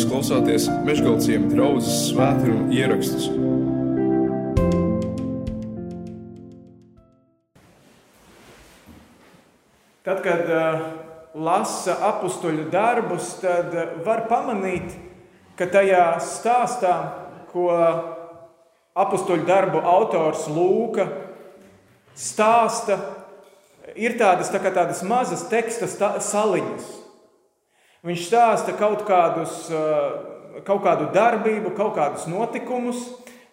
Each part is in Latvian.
Jūs klausāties Meškāļu draugas svētkrājuma ierakstus. Tad, kad uh, lasa apakstuļu darbus, tad uh, var pamanīt, ka tajā stāstā, ko apakstuļu darbu autors Lūka stāsta, ir tādas, tā tādas mazas teksta saliņas. Viņš stāsta kaut, kādus, eh, kaut kādu darbību, kaut kādus notikumus.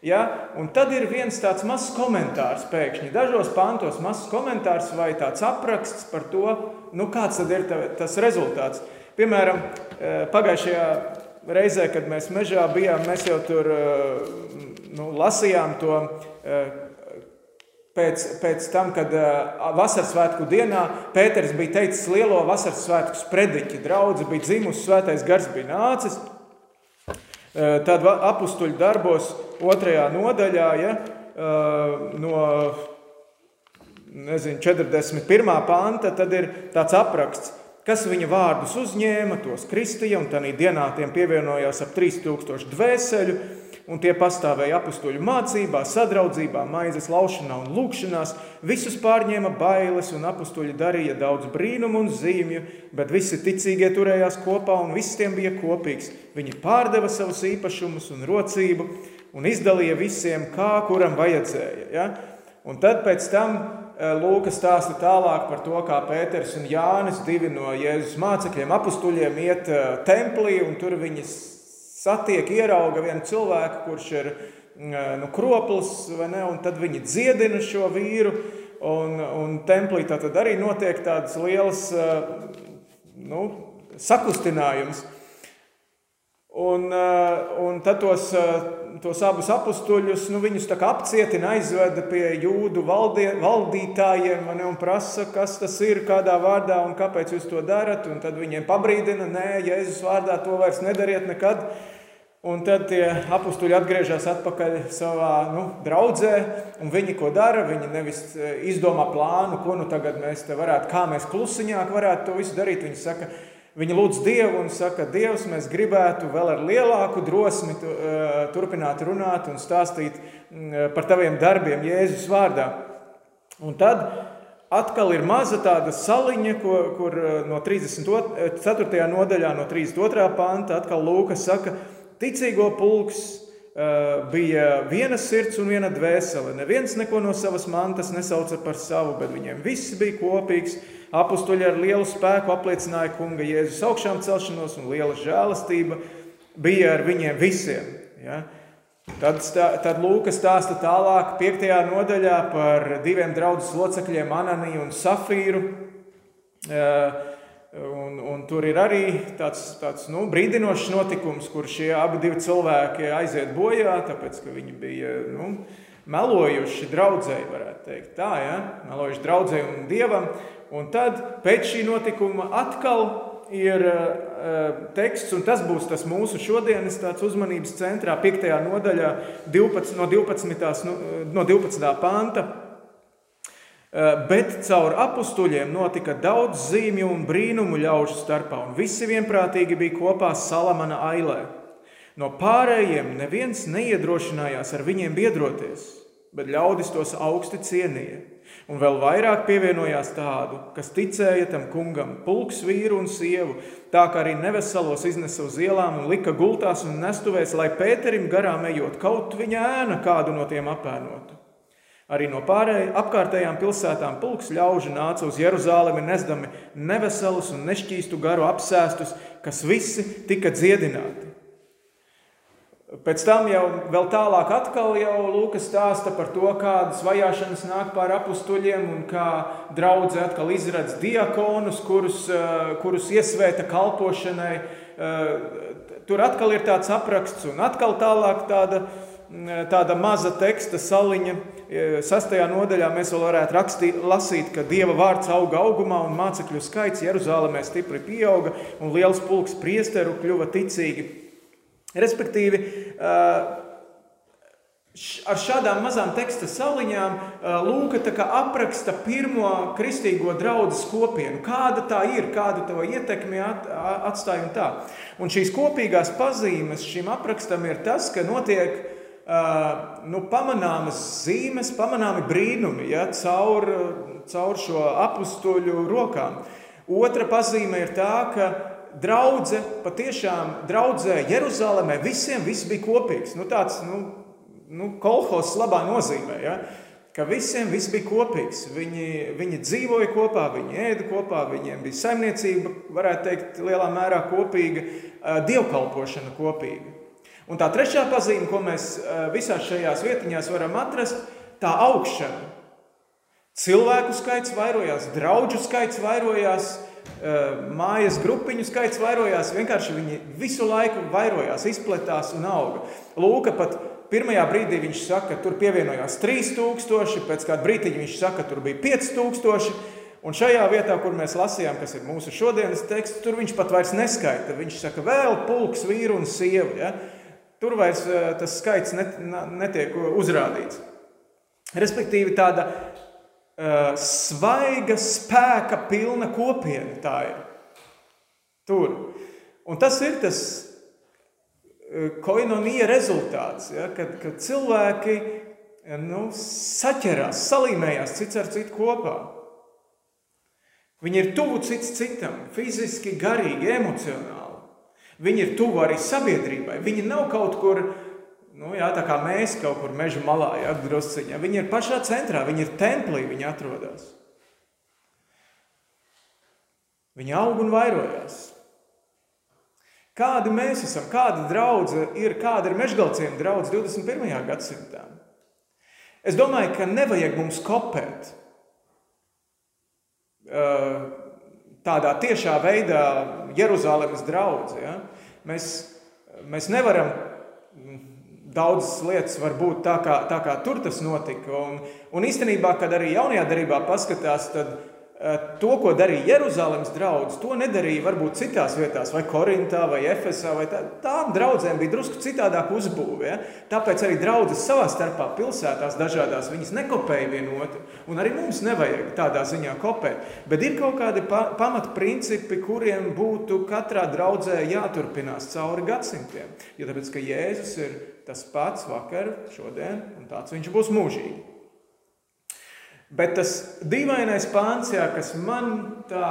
Ja? Un tad ir viens tāds mazs komentārs pēkšņi. Dažos pantos mazs komentārs vai tāds apraksts par to, nu, kāds ir tas rezultāts. Piemēram, eh, pagājušajā reizē, kad mēs mežā bijām, mēs jau tur eh, nu, lasījām to pēc, pēc tam, kad uh, vasaras svētku dienā Pēters bija teicis lielo vasaras svētku sprediķi, draugi bija dzimusi, svētais gars bija nācis. Uh, tad apstuļu darbos otrajā nodaļā, ja, uh, no nezinu, 41. panta, ir tāds apraksts, kas viņa vārdus uzņēma, tos kristīja, un tādā dienā tiem pievienojās ap 3000 dvēseļu un tie pastāvēja apstuļu mācībā, sadraudzībā, maizes laušanā un lūkšanās. Visus pārņēma bailes, un apstuļi darīja daudz brīnumu un zīmju, bet visi ticīgie turējās kopā, un viss tiem bija kopīgs. Viņi pārdeva savus īpašumus un rocību un izdalīja visiem, kā kuram vajadzēja. Ja? Un tad pēc tam eh, Lūka stāsta tālāk par to, kā Pēters un Jānis, divi no Jēzus mācekļiem, apstuļiem, iet eh, templī, un tur viņas satiek, ierauga vienu cilvēku, kurš ir mm, nu, kroplis, ne, un tad viņi dziedina šo vīru. Un, un templī tad arī notiek tādas lielas nu, sakustinājums. Un, un tad tos, tos abus apstuļus, nu, apcietina, aizveda pie jūdu valdie, valdītājiem ne, un prasa, kas tas ir, kādā vārdā un kāpēc jūs to darat. Un tad viņiem pabrīdina, nē, Jēzus vārdā to vairs nedariet nekad. Un tad tie apstuļi atgriežas atpakaļ savā nu, draudzē, un viņi ko dara? Viņi nevis e, izdomā plānu, ko nu tagad mēs te varētu, kā mēs klusiņāk varētu to visu darīt. Viņi saka, viņi lūdz Dievu un saka, Dievs, mēs gribētu vēl ar lielāku drosmi uh, turpināt runāt un stāstīt uh, par taviem darbiem Jēzus vārdā. Un tad atkal ir maza tāda saliņa, ko, kur no 34. nodaļā, no 32. panta, atkal Lūkas saka, ka ticīgo pulks bija viena sirds un viena dvēsele. Neviens neko no savas mantas nesauca par savu, bet viņiem viss bija kopīgs. Apostoli ar lielu spēku apliecināja kunga Jēzus augšām celšanos un liela žēlastība bija ar viņiem visiem. Ja? Tad, tad Lūkas stāsta tālāk, 5. nodaļā par diviem draugu locekļiem, Ananiju un Safīru. Uh, Un, un tur ir arī tāds, tāds nu, brīdinošs notikums, kur šie abi cilvēki aiziet bojā, tāpēc ka viņi bija nu, melojuši draudzēji, varētu teikt tā, ja? melojuši draudzēji un dievam. Un tad pēc šī notikuma atkal ir uh, teksts, un tas būs tas mūsu šodienas uzmanības centrā, 5. nodaļā, 12, no 12. No 12. panta. Eh, bet caur apstuļiem notika daudz zīmju un brīnumu ļaužu starpā, un visi vienprātīgi bija kopā Salamana ailē. No pārējiem neviens neiedrošinājās ar viņiem biedroties, bet ļaudis tos augsti cienīja. Un vēl vairāk pievienojās tādu, kas ticēja tam kungam, pulks vīru un sievu, tā kā arī neveselos iznesa uz ielām un lika gultās un nestuvēs, lai Pēterim garām ejot, kaut viņa ēna kādu no tiem apēnotu. Arī no pārējām apkārtējām pilsētām pulks ļaužu nāca uz Jeruzalemi, nesdami neveselus un nešķīstu garu apsēstus, kas visi tika dziedināti. Pēc tam jau vēl tālāk atkal jau Lūkas stāsta par to, kādas vajāšanas nāk pār apstuļiem un kā draudzē atkal izradz diakonus, kurus, eh, kurus iesvēta kalpošanai. Eh, tur atkal ir tāds apraksts un atkal tālāk tāda tāda maza teksta saliņa. E, sastajā nodaļā mēs vēl varētu rakstīt, lasīt, ka Dieva vārds auga augumā un mācekļu skaits Jeruzalemē stipri pieauga un liels pulks priesteru kļuva ticīgi. Respektīvi, e, ar šādām mazām teksta saliņām Lūka apraksta pirmo kristīgo draugu kopienu. Kāda tā ir, kādu to ietekmi atstāja un tā. Un šīs kopīgās pazīmes šim aprakstam ir tas, ka notiek nu, pamanāmas zīmes, pamanāmi brīnumi ja, caur, caur šo apstuļu rokām. Otra pazīme ir tā, ka draudzē patiešām draudzē Jeruzalemē visiem viss bija kopīgs. Nu, tāds, nu, nu, kolhos labā nozīmē. Ja? Ka visiem viss bija kopīgs. Viņi, viņi dzīvoja kopā, viņi ēda kopā, viņiem bija saimniecība, varētu teikt, lielā mērā kopīga, dievkalpošana kopīga. Un tā trešā pazīme, ko mēs visās šajās vietiņās varam atrast, tā augšana. Cilvēku skaits vairojās, draugu skaits vairojās, mājas grupiņu skaits vairojās. Vienkārši viņi visu laiku vairojās, izplatās un auga. Lūka pat pirmajā brīdī viņš saka, ka tur pievienojās 3000, pēc kāda brīdiņa viņš saka, ka tur bija 5000. Un šajā vietā, kur mēs lasījām, kas ir mūsu šodienas teksts, tur viņš pat vairs neskaita. Viņš saka, vēl pulks vīru un sievu. Ja? Tur vairs eh, tas skaits net, netiek uzrādīts. Respektīvi, tāda uh, svaiga, spēka pilna kopiena tā ir. Tur. Un tas ir tas koinonija rezultāts, ja, kad, kad cilvēki nu, saķerās, salīmējās cits ar citu kopā. Viņi ir tuvu cits citam, fiziski, garīgi, emocionāli. Viņi ir tuvu arī sabiedrībai. Viņi nav kaut kur, nu, jā, tā kā mēs kaut kur meža malā, jā, drusciņā. Viņi ir pašā centrā, viņi ir templī, viņi atrodas. Viņi aug un vairojās. Kādi mēs esam, kāda draudzene ir, kāda ir mežgalciem draudzene 21. gadsimtā? Es domāju, ka nevajag mums kopēt tādā tiešā veidā Jeruzalemes draugu. Ja? Mēs, mēs nevaram daudzas lietas var būt tā, kā, tā kā tur tas notika. Un, un īstenībā, kad arī jaunajā darbā paskatās, tad to, ko darīja Jeruzalemes draugs, to nedarīja varbūt citās vietās, vai Korintā, vai Efesā. Vai tā. Tām draudzēm bija drusku citādāk uzbūve. Ja? Tāpēc arī draudzes savā starpā, pilsētās dažādās, viņas nekopēja vienu otru. Un arī mums nevajag tādā ziņā kopēt. Bet ir kaut kādi pa pamatprincipi, kuriem būtu katrā draudzē jāturpinās cauri gadsimtiem. Jo tāpēc, ka Jēzus ir tas pats vakar, šodien, un tāds viņš būs mūžīgi. Bet tas dīvainais pāns, jā, kas man tā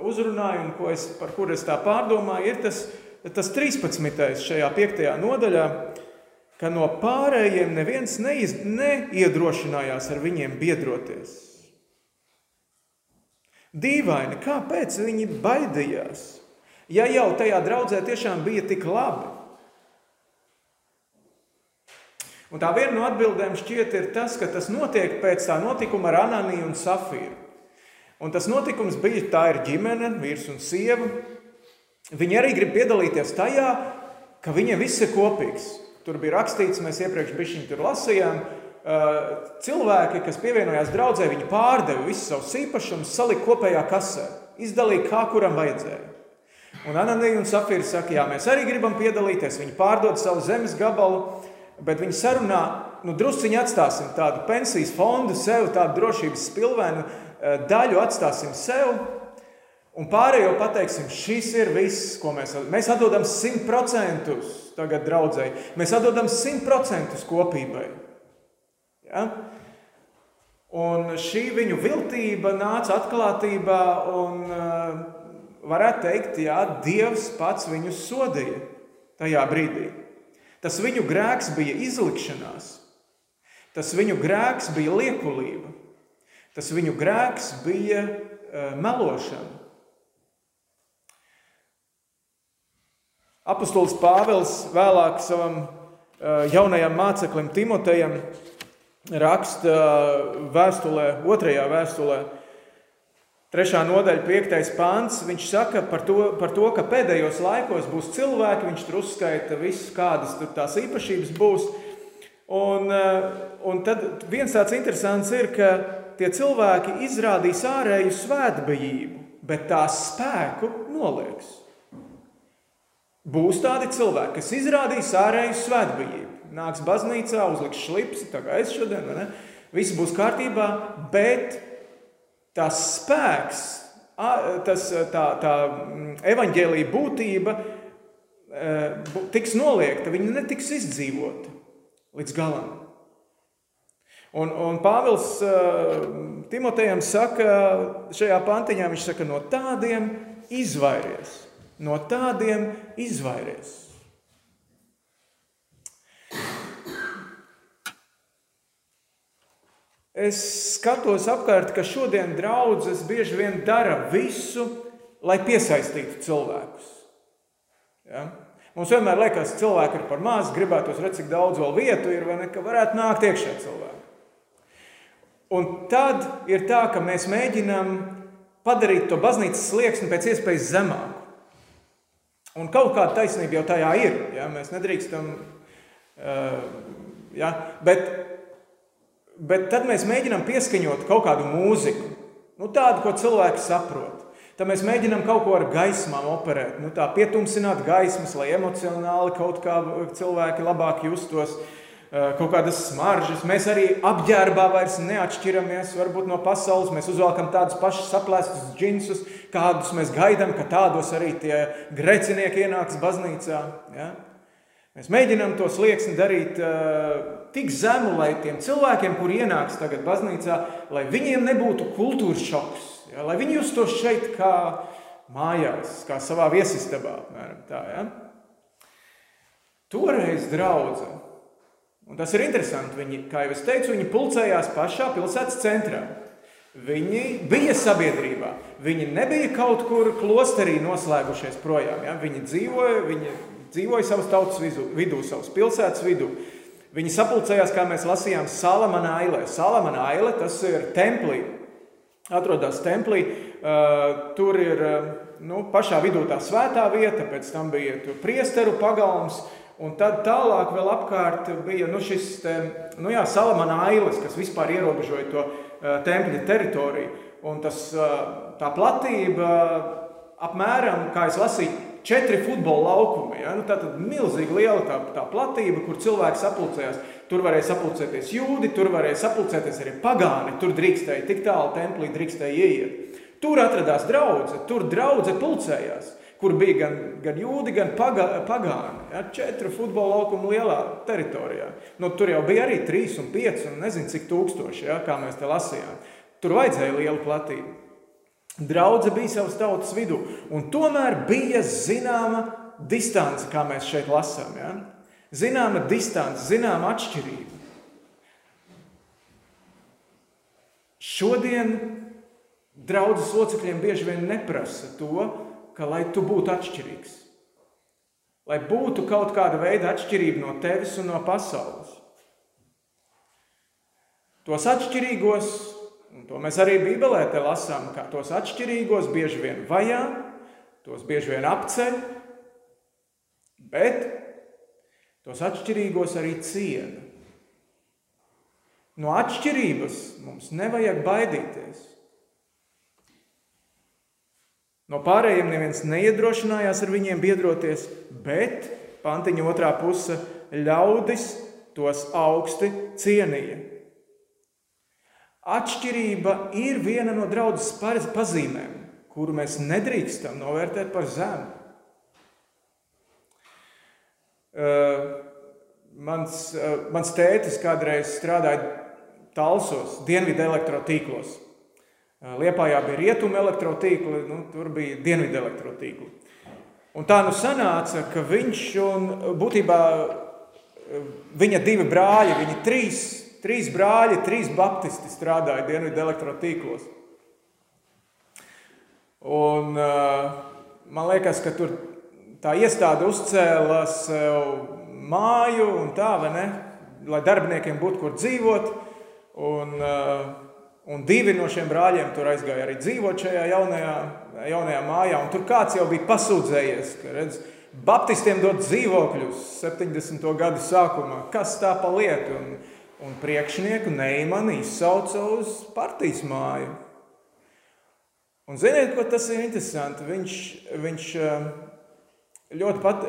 uzrunāja un es, par kuru es tā pārdomāju, ir tas, tas 13. šajā 5. nodaļā, ka no pārējiem neviens neiz, neiedrošinājās ar viņiem biedroties. Dīvaini, kāpēc viņi baidījās? Ja jau tajā draudzē tiešām bija tik labi, Un tā viena no atbildēm šķiet ir tas, ka tas notiek pēc tā notikuma ar Ananiju un Safīru. Un tas notikums bija, tā ir ģimene, vīrs un sieva. Viņi arī grib piedalīties tajā, ka viņiem viss ir kopīgs. Tur bija rakstīts, mēs iepriekš bišķiņi tur lasījām, cilvēki, kas pievienojās draudzē, viņi pārdeva visus savus īpašumus, salika kopējā kasē, izdalīja kā kuram vajadzēja. Un Ananija un Safīra saka, jā, mēs arī gribam piedalīties, viņi pārdod savu zemes gabalu, bet viņi sarunā, nu, drusciņi atstāsim tādu pensijas fondu sev, tādu drošības spilvenu eh, daļu atstāsim sev. Un pārējo pateiksim, šis ir viss, ko mēs atdodam. Mēs atdodam 100% tagad draudzēji. Mēs atdodam 100% kopībai. Ja? Un šī viņu viltība nāca atklātībā, un eh, varētu teikt, jā, Dievs pats viņus sodīja tajā brīdī. Tas viņu grēks bija izlikšanās, tas viņu grēks bija liekulība, tas viņu grēks bija uh, melošana. Apostols Pāvils vēlāk savam uh, jaunajam māceklim Timotejam raksta vēstulē, otrajā vēstulē, Trešā nodaļa, piektais pāns, viņš saka par to, par to, ka pēdējos laikos būs cilvēki, viņš tur uzskaita visus, kādas tur tās īpašības būs. Un, eh, un tad viens tāds interesants ir, ka tie cilvēki izrādīs ārēju svētbijību, bet tā spēku nolieks. Būs tādi cilvēki, kas izrādīs ārēju svētbijību, nāks baznīcā, uzliks šlipsi, tā kā es šodien, vai ne? Viss būs kārtībā, bet tas spēks, tas, tā, tā mm, evaņģēlīja būtība e, tiks noliekta, viņa netiks izdzīvota līdz galam. Un, un Pāvils uh, Timotejam saka, šajā pantiņā viņš saka, no tādiem izvairies. No tādiem izvairies. Es skatos apkārt, ka šodien draudzes bieži vien dara visu, lai piesaistītu cilvēkus. Ja? Mums vienmēr liekas, ka cilvēki ir par maz, gribētos redzēt, cik daudz vēl vietu ir, vai ne, ka varētu nākt iekšā cilvēki. Un tad ir tā, ka mēs mēģinām padarīt to baznīcas slieksni pēc iespējas zemāku. Un kaut kāda taisnība jau tajā ir. Ja? Mēs nedrīkstam. Uh, ja? bet, bet tad mēs mēģinām pieskaņot kaut kādu mūziku, nu, tādu, ko cilvēki saprot. Tad mēs mēģinām kaut ko ar gaismām operēt, nu, tā pietumsināt gaismas, lai emocionāli kaut kā cilvēki labāk justos. Eh, kaut kādas smaržas. Mēs arī apģērbā vairs neatšķiramies varbūt, no pasaules. Mēs uzvelkam tādus pašus saplēstus džinsus, kādus mēs gaidām, ka tādos arī tie grēcinieki ienāks baznīcā. Ja? Mēs mēģinām to slieksni darīt uh, tik zemu, lai tiem cilvēkiem, kuri ienāks tagad baznīcā, lai viņiem nebūtu kultūras šoks, ja? lai viņi justos šeit kā mājās, kā savā viesistabā. Tā, ja? Toreiz draudzene Un tas ir interesanti. Viņi, kā jau es teicu, viņi pulcējās pašā pilsētas centrā. Viņi bija sabiedrībā. Viņi nebija kaut kur klosterī noslēgušies projām. Ja? Viņi dzīvoja, viņi dzīvoja savas tautas vidū, vidū, savas pilsētas vidū. Viņi sapulcējās, kā mēs lasījām, Salamana ailē. Salamana aile tas ir templī. Atrodas templī. Uh, tur ir uh, nu, pašā vidū tā svētā vieta, pēc tam bija priesteru pagalms. Un tad tālāk vēl apkārt bija nu, šis te, nu jā, Salamana ailes, kas vispār ierobežoja to uh, tempļa teritoriju. Un tas, tā platība apmēram, kā es lasīju, četri futbola laukumi. Ja? Nu, tā tad milzīgi liela tā, tā platība, kur cilvēki sapulcējās. Tur varēja sapulcēties jūdi, tur varēja sapulcēties arī pagāni. Tur drīkstēja tik tālu templī, drīkstēja ieiet. Tur atradās draudzene, tur draudzene pulcējās kur bija gan, gan jūdi, gan paga, pagāni. Ja, četru futbola laukumu lielā teritorijā. Nu, tur jau bija arī trīs un pieci un nezinu cik tūkstoši, ja, kā mēs te lasījām. Tur vajadzēja lielu platību. Draudze bija savas tautas vidū, un tomēr bija zināma distance, kā mēs šeit lasām. Ja? Zināma distance, zināma atšķirība. Šodien draudzes locekļiem bieži vien neprasa to, ka lai tu būtu atšķirīgs, lai būtu kaut kāda veida atšķirība no tevis un no pasaules. Tos atšķirīgos, to mēs arī Bībelē te lasām, ka tos atšķirīgos bieži vien vajā, tos bieži vien apceļ, bet tos atšķirīgos arī ciena. No atšķirības mums nevajag baidīties. No pārējiem neviens neiedrošinājās ar viņiem biedroties, bet pantiņa otrā puse ļaudis tos augsti cienīja. Atšķirība ir viena no draudzes pazīmēm, kuru mēs nedrīkstam novērtēt par zemu. Uh, mans, uh, mans tētis kādreiz strādāja Talsos, Dienvidu elektrotīklos. Liepājā bija rietumu elektrotīkli, nu, tur bija dienvidu elektrotīkli. Un tā nu sanāca, ka viņš un būtībā viņa divi brāļi, viņa trīs, trīs brāļi, trīs baptisti strādāja dienvidu elektrotīklos. Un man liekas, ka tur tā iestāde uzcēla sev māju un tā, vai ne, lai darbiniekiem būtu kur dzīvot. Un, uh, Un divi no šiem brāļiem tur aizgāja arī dzīvot šajā jaunajā, jaunajā mājā. Un tur kāds jau bija pasūdzējies, ka redz, Baptistiem dod dzīvokļus 70. gadu sākumā. Kas tā pa lietu? Un, un priekšnieku Neimanu izsauca uz partijas māju. Un ziniet, ko tas ir interesanti? Viņš, viņš, ļoti pat,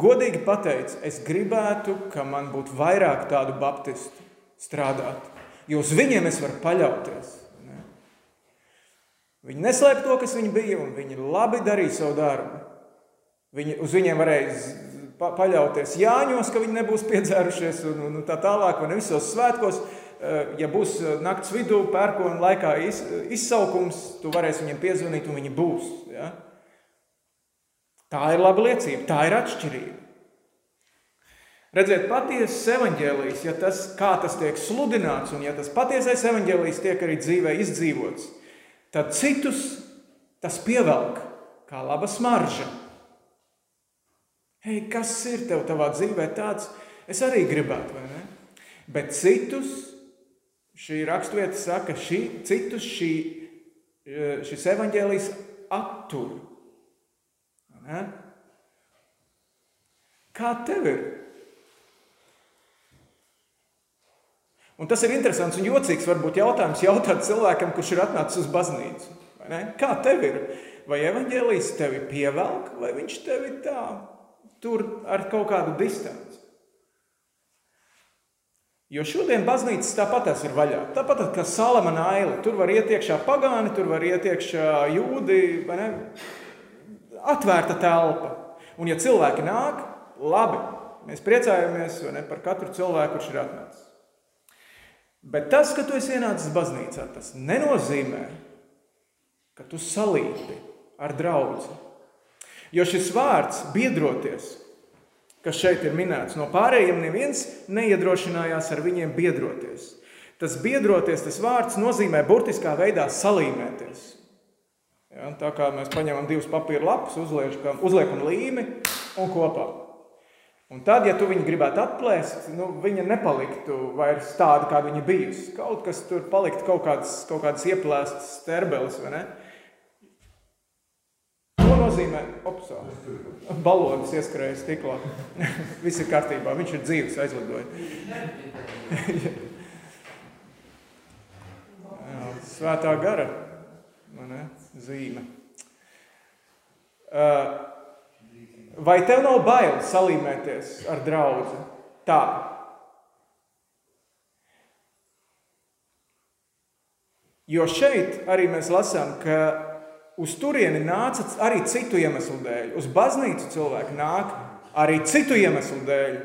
godīgi pateica, es gribētu, ka man būtu vairāk tādu baptistu strādāt, jo uz viņiem es varu paļauties. Viņi neslēp to, kas viņi bija, un viņi labi darīja savu darbu. Viņi, uz viņiem varēja paļauties Jāņos, ka viņi nebūs piedzērušies un, un tā tālāk, ne visos svētkos. Eh, ja būs eh, nakts vidū, pērkona laikā iz, izsaukums, tu varēsi viņiem piezvanīt un viņi būs. Ja? Tā ir laba liecība, tā ir atšķirība. Redziet, patiesas evaņģēlijas, ja tas, kā tas tiek sludināts, un ja tas patiesais evaņģēlijas tiek arī dzīvē izdzīvots, tad citus tas pievelk kā laba smarža. Hei, kas ir tev tavā dzīvē tāds? Es arī gribētu, vai ne? Bet citus, šī raksturvieta saka, šī, citus šī, šis evaņģēlijs attur. Ne? Kā tev ir? Un tas ir interesants un jocīgs varbūt jautājums jautāt cilvēkam, kurš ir atnācis uz baznīcu. Kā tev ir? Vai evaņģēlijs tevi pievelk, vai viņš tevi tā tur ar kaut kādu distanci. Jo šodien baznīcas tāpat ir vaļā. Tāpat kā Salamana aila. Tur var iet iekšā pagāni, tur var iet iekšā jūdi. Atvērta telpa. Un ja cilvēki nāk, labi, mēs priecājamies ne, par katru cilvēku, kurš ir atnācis. Bet tas, ka tu esi ienācis baznīcā, tas nenozīmē, ka tu salīti ar draugu. Jo šis vārds biedroties, kas šeit ir minēts, no pārējiem neviens neiedrošinājās ar viņiem biedroties. Tas biedroties, tas vārds nozīmē burtiskā veidā salīmēties. Ja, tā kā mēs paņemam divus papīra lapus, uzliekam, uzliekam līmi un kopā. Un tad, ja tu viņu gribētu atplēst, nu, viņa nepaliktu vairs tāda, kāda viņa bijusi. Kaut kas tur paliktu, kaut kādas, kaut kādas ieplēstas sterbeles, vai ne? Nozīmē, opsā, balonis ieskrēja stiklā. Viss ir kārtībā, viņš ir dzīves aizlidoja. Svētā gara ne, zīme. Vai tev nav bail salīmēties ar draugu? Tā. Jo šeit arī mēs lasām, ka uz turieni nāca arī citu iemeslu dēļ. Uz baznīcu cilvēki nāk arī citu iemeslu dēļ.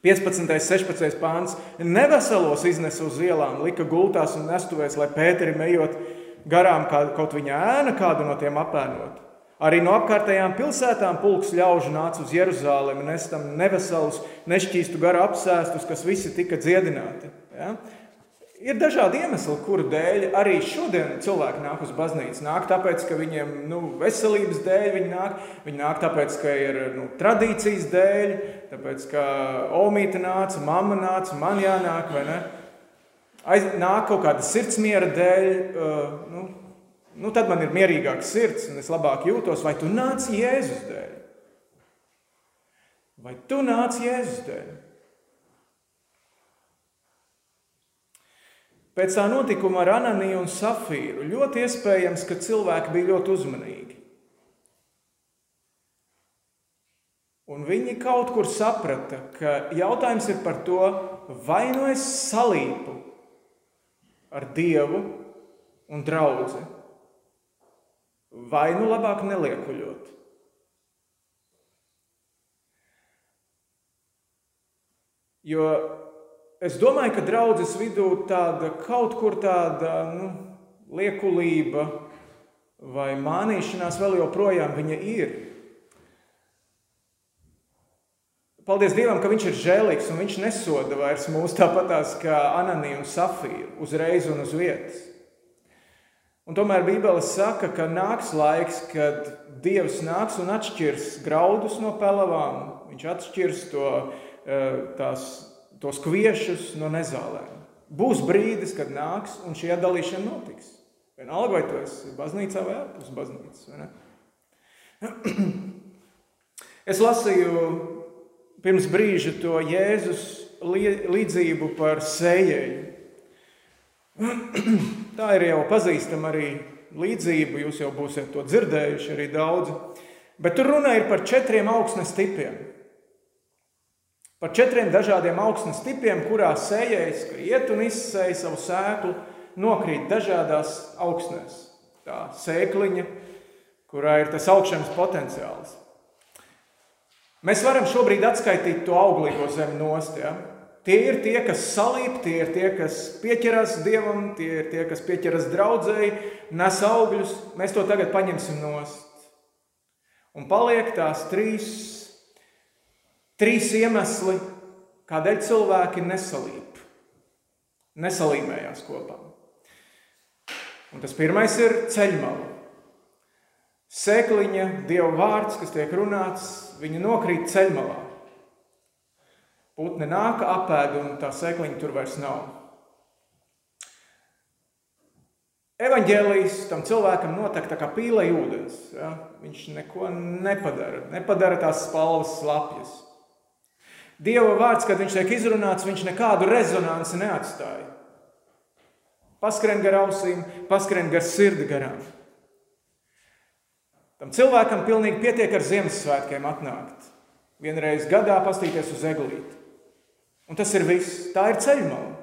15. un 16. pāns neveselos iznesa uz ielām, lika gultās un nestuvēs, lai Pēterim ejot garām kaut viņa ēna kādu no tiem apēnot. Arī no apkārtējām pilsētām pulks ļaužu nāca uz Jeruzalemi, nestam neveselus, nešķīstu garu apsēstus, kas visi tika dziedināti. Ja? Ir dažādi iemesli, kuru dēļ arī šodien cilvēki nāk uz baznīcu. Nāk tāpēc, ka viņiem nu, veselības dēļ viņi nāk, viņi nāk tāpēc, ka ir nu, tradīcijas dēļ, tāpēc, ka Olmīte nāca, mamma nāca, man jānāk, vai ne? Aiz, nāk kaut kāda sirdsmiera dēļ, uh, nu, nu, tad man ir mierīgāks sirds un es labāk jūtos, vai tu nāc Jēzus dēļ? Vai tu nāc Jēzus dēļ? Pēc tā notikuma ar Ananiju un Safīru ļoti iespējams, ka cilvēki bija ļoti uzmanīgi. Un viņi kaut kur saprata, ka jautājums ir par to, vai nu es salīpu ar Dievu un draugu, vai nu labāk neliekuļot. Jo Es domāju, ka draudzes vidū tāda kaut kur tāda nu, liekulība vai mānīšanās vēl joprojām ir. Paldies Dievam, ka Viņš ir žēlīgs un Viņš nesoda vairs mūs tāpatās kā Ananija un Safīra uzreiz un uz vietas. Un tomēr Bībele saka, ka nāks laiks, kad Dievs nāks un atšķirs graudus no pelavām. Viņš atšķirs to, eh, tās tos kviešus no nezālēm. Būs brīdis, kad nāks un šī atdalīšana notiks. Vienalga, vai tu esi baznīcā vai ārpus baznīcas. Es lasīju pirms brīža to Jēzus līdzību par sējēju. Tā ir jau pazīstama arī līdzība, jūs jau būsiet to dzirdējuši arī daudzi. Bet tur runa ir par četriem augsnes tipiem. Par četriem dažādiem augsnes tipiem, kurā sējējs, ka iet un izsēja savu sēklu, nokrīt dažādās augsnēs. Tā sēkliņa, kurā ir tas augšanas potenciāls. Mēs varam šobrīd atskaitīt to auglīgo zemi nost. Ja? Tie ir tie, kas salīp, tie ir tie, kas pieķeras dievam, tie ir tie, kas pieķeras draudzēji, nes augļus. Mēs to tagad paņemsim nost. Un paliek tās trīs, trīs iemesli, kādēļ cilvēki nesalīp, nesalīmējās kopā. Un tas pirmais ir ceļmala. Sēkliņa, Dieva vārds, kas tiek runāts, viņa nokrīt ceļmalā. Putne nāk, apēd, un tā sēkliņa tur vairs nav. Evangelijas tam cilvēkam notek tā kā pīlai ūdens. Ja? Viņš neko nepadara, nepadara tās spalvas slapjas. Dieva vārds, kad viņš tiek izrunāts, viņš nekādu rezonanci neatstāja. Paskrien gar ausīm, paskrien gar sirdi garām. Tam cilvēkam pilnīgi pietiek ar Ziemassvētkiem atnākt. Vienreiz gadā pastīties uz eglīti. Un tas ir viss. Tā ir ceļmala.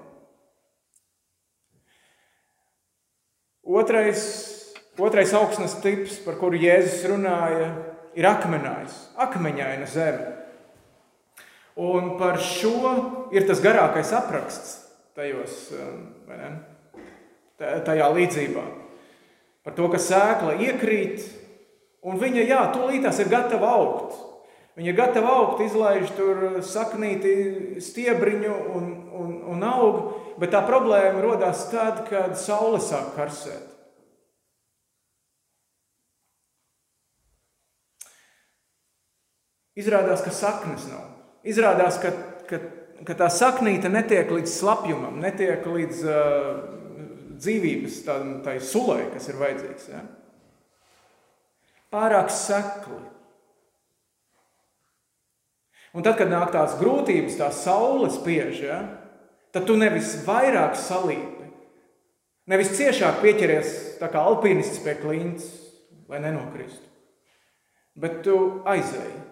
Otrais, otrais augsnes tips, par kuru Jēzus runāja, ir akmenājs, akmeņaina zeme. Un par šo ir tas garākais apraksts tajos, um, tajā līdzībā. Par to, ka sēkla iekrīt, un viņa, jā, tūlītās ir gatava augt. Viņa ir gatava augt, izlaiž tur saknīti stiebriņu un, un, un aug, bet tā problēma rodas tad, kad saule sāk karsēt. Izrādās, ka saknes nav. Izrādās, ka, ka, ka tā saknīte netiek līdz slapjumam, netiek līdz uh, dzīvības tai sulai, kas ir vajadzīgs. Ja? Pārāk sekli. Un tad, kad nāk tās grūtības, tā saule spiež, ja, tad tu nevis vairāk salīpi, nevis ciešāk pieķeries kā alpīnists pie klints, lai nenokristu, bet tu aizēji.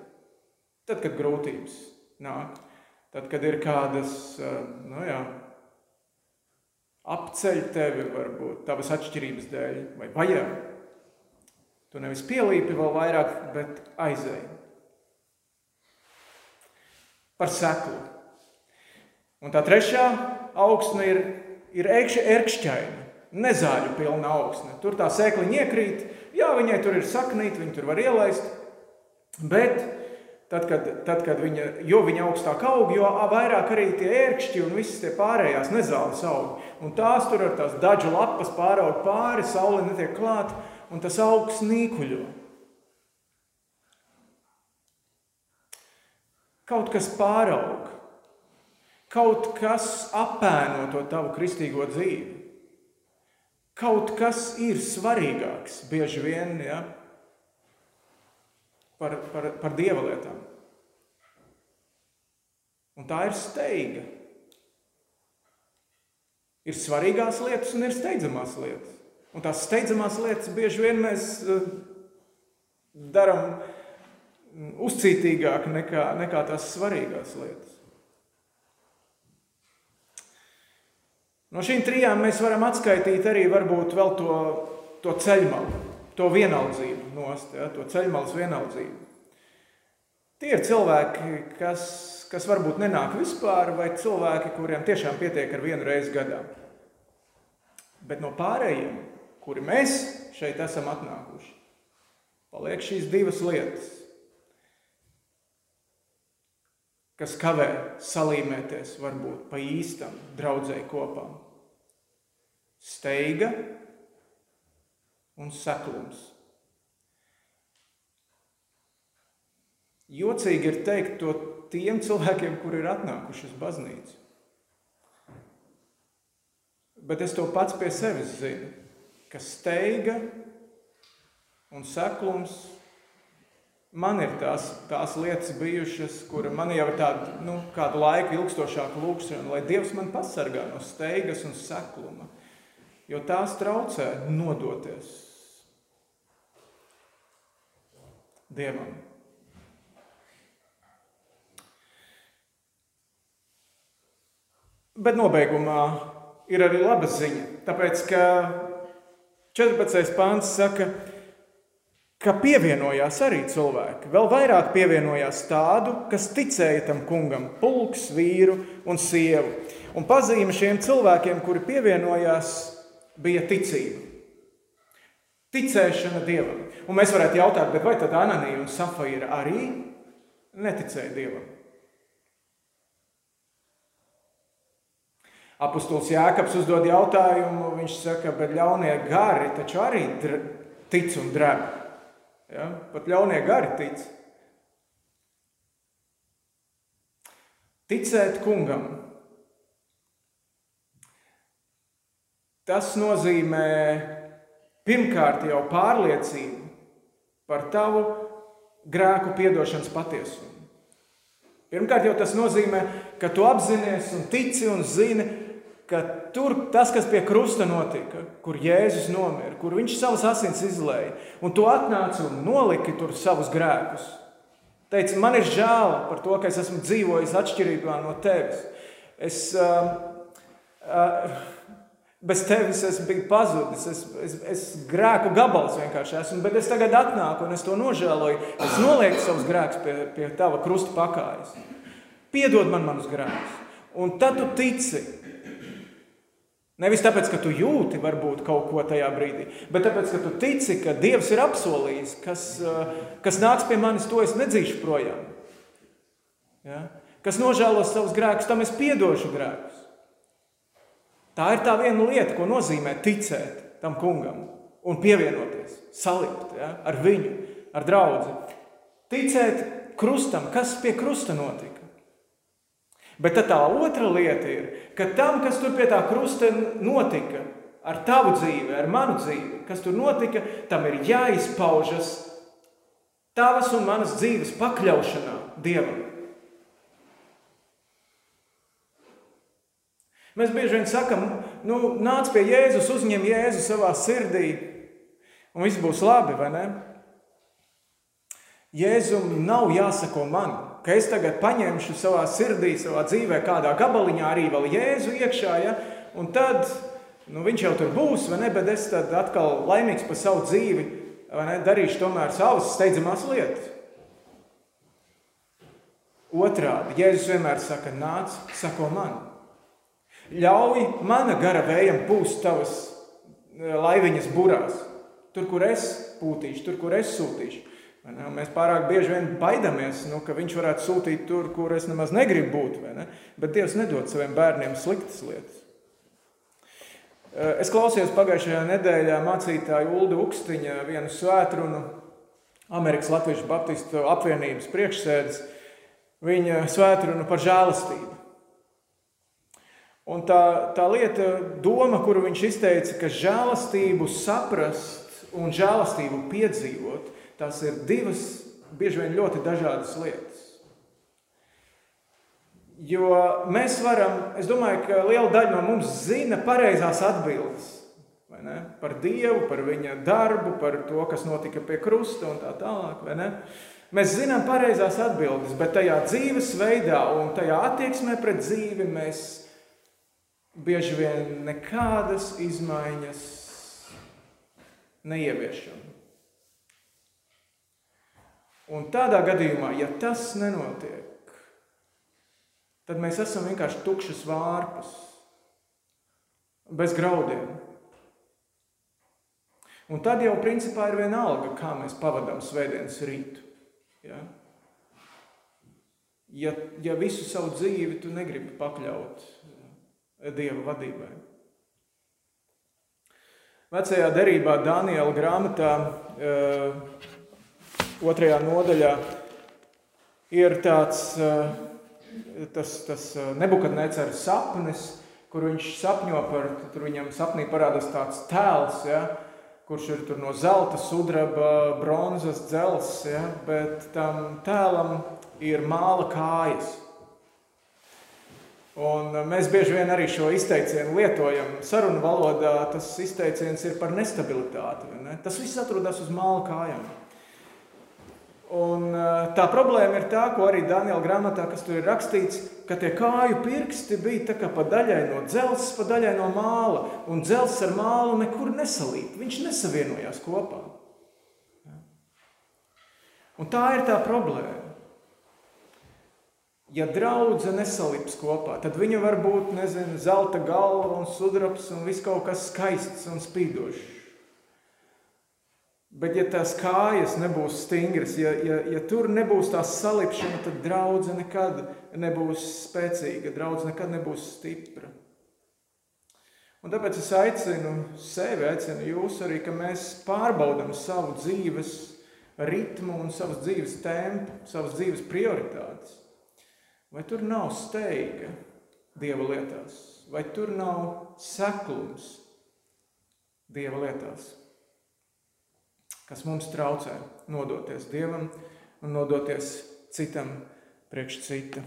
Tad, kad grūtības nāk, tad, kad ir kādas, nu jā, apceļ tevi varbūt tavas atšķirības dēļ vai vajag. Tu nevis pielīpi vēl vairāk, bet aizēji par seklu. Un tā trešā augsne ir, ir ērkšķaina, nezāļu pilna augsne. Tur tā sēkliņa iekrīt, jā, viņai tur ir saknīt, viņi tur var ielaist, bet tad, kad, tad, kad viņa, jo viņa augstāk aug, jo vairāk arī tie ērkšķi un visas tie pārējās nezāles aug. Un tās tur ar tās dažu lapas pāraug pāri, saule netiek klāt, un tas augs nīkuļo. Kaut kas pāraug, kaut kas apēno to tavu kristīgo dzīvi. Kaut kas ir svarīgāks bieži vien ja, par, par, par dieva lietām. Un tā ir steiga. Ir svarīgās lietas un ir steidzamās lietas. Un tās steidzamās lietas bieži vien mēs uh, darām uzcītīgāk nekā, nekā tās svarīgās lietas. No šīm trijām mēs varam atskaitīt arī varbūt vēl to, to ceļmalu, to vienaldzību nost, ja, to ceļmalas vienaldzību. Tie ir cilvēki, kas, kas varbūt nenāk vispār, vai cilvēki, kuriem tiešām pietiek ar vienu reizi gadā. Bet no pārējiem, kuri mēs šeit esam atnākuši, paliek šīs divas lietas kas kavē salīmēties varbūt pa īstam draudzēji kopā. Steiga un seklums. Jocīgi ir teikt to tiem cilvēkiem, kuri ir atnākuši uz baznīcu. Bet es to pats pie sevis zinu, ka steiga un seklums Man ir tās, tās lietas bijušas, kur man jau ir tāda, nu, kādu laiku ilgstošāka lūkšana, lai Dievs man pasargā no steigas un sekluma, jo tās traucē nodoties Dievam. Bet nobeigumā ir arī laba ziņa, tāpēc ka 14. pāns saka, ka pievienojās arī cilvēki. Vēl vairāk pievienojās tādu, kas ticēja tam kungam, pulks, vīru un sievu. Un pazīme šiem cilvēkiem, kuri pievienojās, bija ticība. Ticēšana Dievam. Un mēs varētu jautāt, vai tad Ananija un Safaira arī neticēja Dievam? Apostols Jēkabs uzdod jautājumu, viņš saka, bet ļaunie gari taču arī tic un drēb. Ja? Pat ļaunie gari tic. Ticēt kungam. Tas nozīmē pirmkārt jau pārliecību par tavu grēku piedošanas patiesumu. Pirmkārt, jau tas nozīmē, ka tu apzinājies un tici un zini, ka tur tas, kas pie krusta notika, kur Jēzus nomira, kur viņš savus asins izlēja, un tu atnāci un noliki tur savus grēkus. Teici, man ir žēl par to, ka es esmu dzīvojis atšķirībā no tevis. Es, uh, uh, bez tevis es biju pazudis, es, es, es grēku gabals vienkārši esmu, bet es tagad atnāku un es to nožēloju. Es nolieku savus grēkus pie, pie tava krusta pakājas. Piedod man manus grēkus. Un tad tu tici, Nevis tāpēc, ka tu jūti varbūt kaut ko tajā brīdī, bet tāpēc, ka tu tici, ka Dievs ir apsolījis, kas, eh, kas nāks pie manis, to es nedzīšu projām. Ja? Kas nožēlos savus grēkus, tam es piedošu grēkus. Tā ir tā viena lieta, ko nozīmē ticēt tam kungam un pievienoties, salikt ja? ar viņu, ar draugu. Ticēt krustam, kas pie krusta notika. Bet tā otra lieta ir, ka tam, kas tur pie tā krusta notika, ar tavu dzīvi, ar manu dzīvi, kas tur notika, tam ir jāizpaužas tavas un manas dzīves pakļaušanā Dievam. Mēs bieži vien sakam, nu, nāc pie Jēzus, uzņem Jēzu savā sirdī, un viss būs labi, vai ne? Jēzum nav jāsako man ka es tagad paņemšu savā sirdī, savā dzīvē, kādā gabaliņā arī vēl Jēzu iekšā, ja? un tad nu, viņš jau tur būs, vai ne? Bet es tad atkal laimīgs par savu dzīvi, vai ne? Darīšu tomēr savas steidzamās lietas. Otrādi, Jēzus vienmēr saka, nāc, sako man. Ļauj mana gara vējam pūst tavas eh, laiviņas burās. Tur, kur es pūtīšu, tur, kur es sūtīšu. Mēs pārāk bieži vien baidāmies, nu, ka viņš varētu sūtīt tur, kur es nemaz negribu būt. Ne? Bet Dievs nedod saviem bērniem sliktas lietas. Es klausījos pagājušajā nedēļā mācītāju Ulu Ukstiņa vienu svētrunu, Amerikas Latvijas Baptistu apvienības priekšsēdes, viņa svētrunu par žēlastību. Un tā, tā lieta, doma, kuru viņš izteica, ka žēlastību saprast un žēlastību piedzīvot, tās ir divas, bieži vien ļoti dažādas lietas. Jo mēs varam, es domāju, ka liela daļa no mums zina pareizās atbildes par Dievu, par viņa darbu, par to, kas notika pie krusta un tā tālāk. Mēs zinām pareizās atbildes, bet tajā dzīvesveidā un tajā attieksmē pret dzīvi mēs bieži vien nekādas izmaiņas neieviešam. Un tādā gadījumā, ja tas nenotiek, tad mēs esam vienkārši tukšas vārpas, bez graudiem. Un tad jau principā ir vienalga, kā mēs pavadām svētdienas rītu. Ja? Ja, ja visu savu dzīvi tu negribi pakļaut Dieva vadībai. Vecajā derībā Daniela grāmatā uh, otrajā nodaļā ir tāds eh, tas, tas eh, nebukadneceras sapnis, kur viņš sapņo par, tur viņam sapnī parādās tāds tēls, ja, kurš ir no zelta, sudraba, bronzas, dzels, ja, bet tam tēlam ir māla kājas. Un eh, mēs bieži vien arī šo izteicienu lietojam sarunu valodā. Tas izteiciens ir par nestabilitāti. Ne? Tas viss atrodas uz māla kājām. Un tā problēma ir tā, ko arī Daniela grāmatā, kas tur ir rakstīts, ka tie kāju pirksti bija pa daļai no dzelzs, pa daļai no māla, un dzelzs ar mālu nekur nesalīt. Viņš nesavienojās kopā. Un tā ir tā problēma. Ja draudzene nesalips kopā, tad viņa var būt, nezinu, zelta galva un sudrabs un viss kaut kas skaists un spīdošs. Bet, ja tās kājas nebūs stingras, ja, ja, ja tur nebūs tā salipšana, tad draudzene nekad nebūs spēcīga, draudzene nekad nebūs stipra. Un tāpēc es aicinu sevi, aicinu jūs arī, ka mēs pārbaudām savu dzīves ritmu un savas dzīves tempu, savas dzīves prioritātes. Vai tur nav steiga Dieva lietās, vai tur nav seklums Dieva lietās? kas mums traucē nodoties Dievam un nodoties citam priekš cita.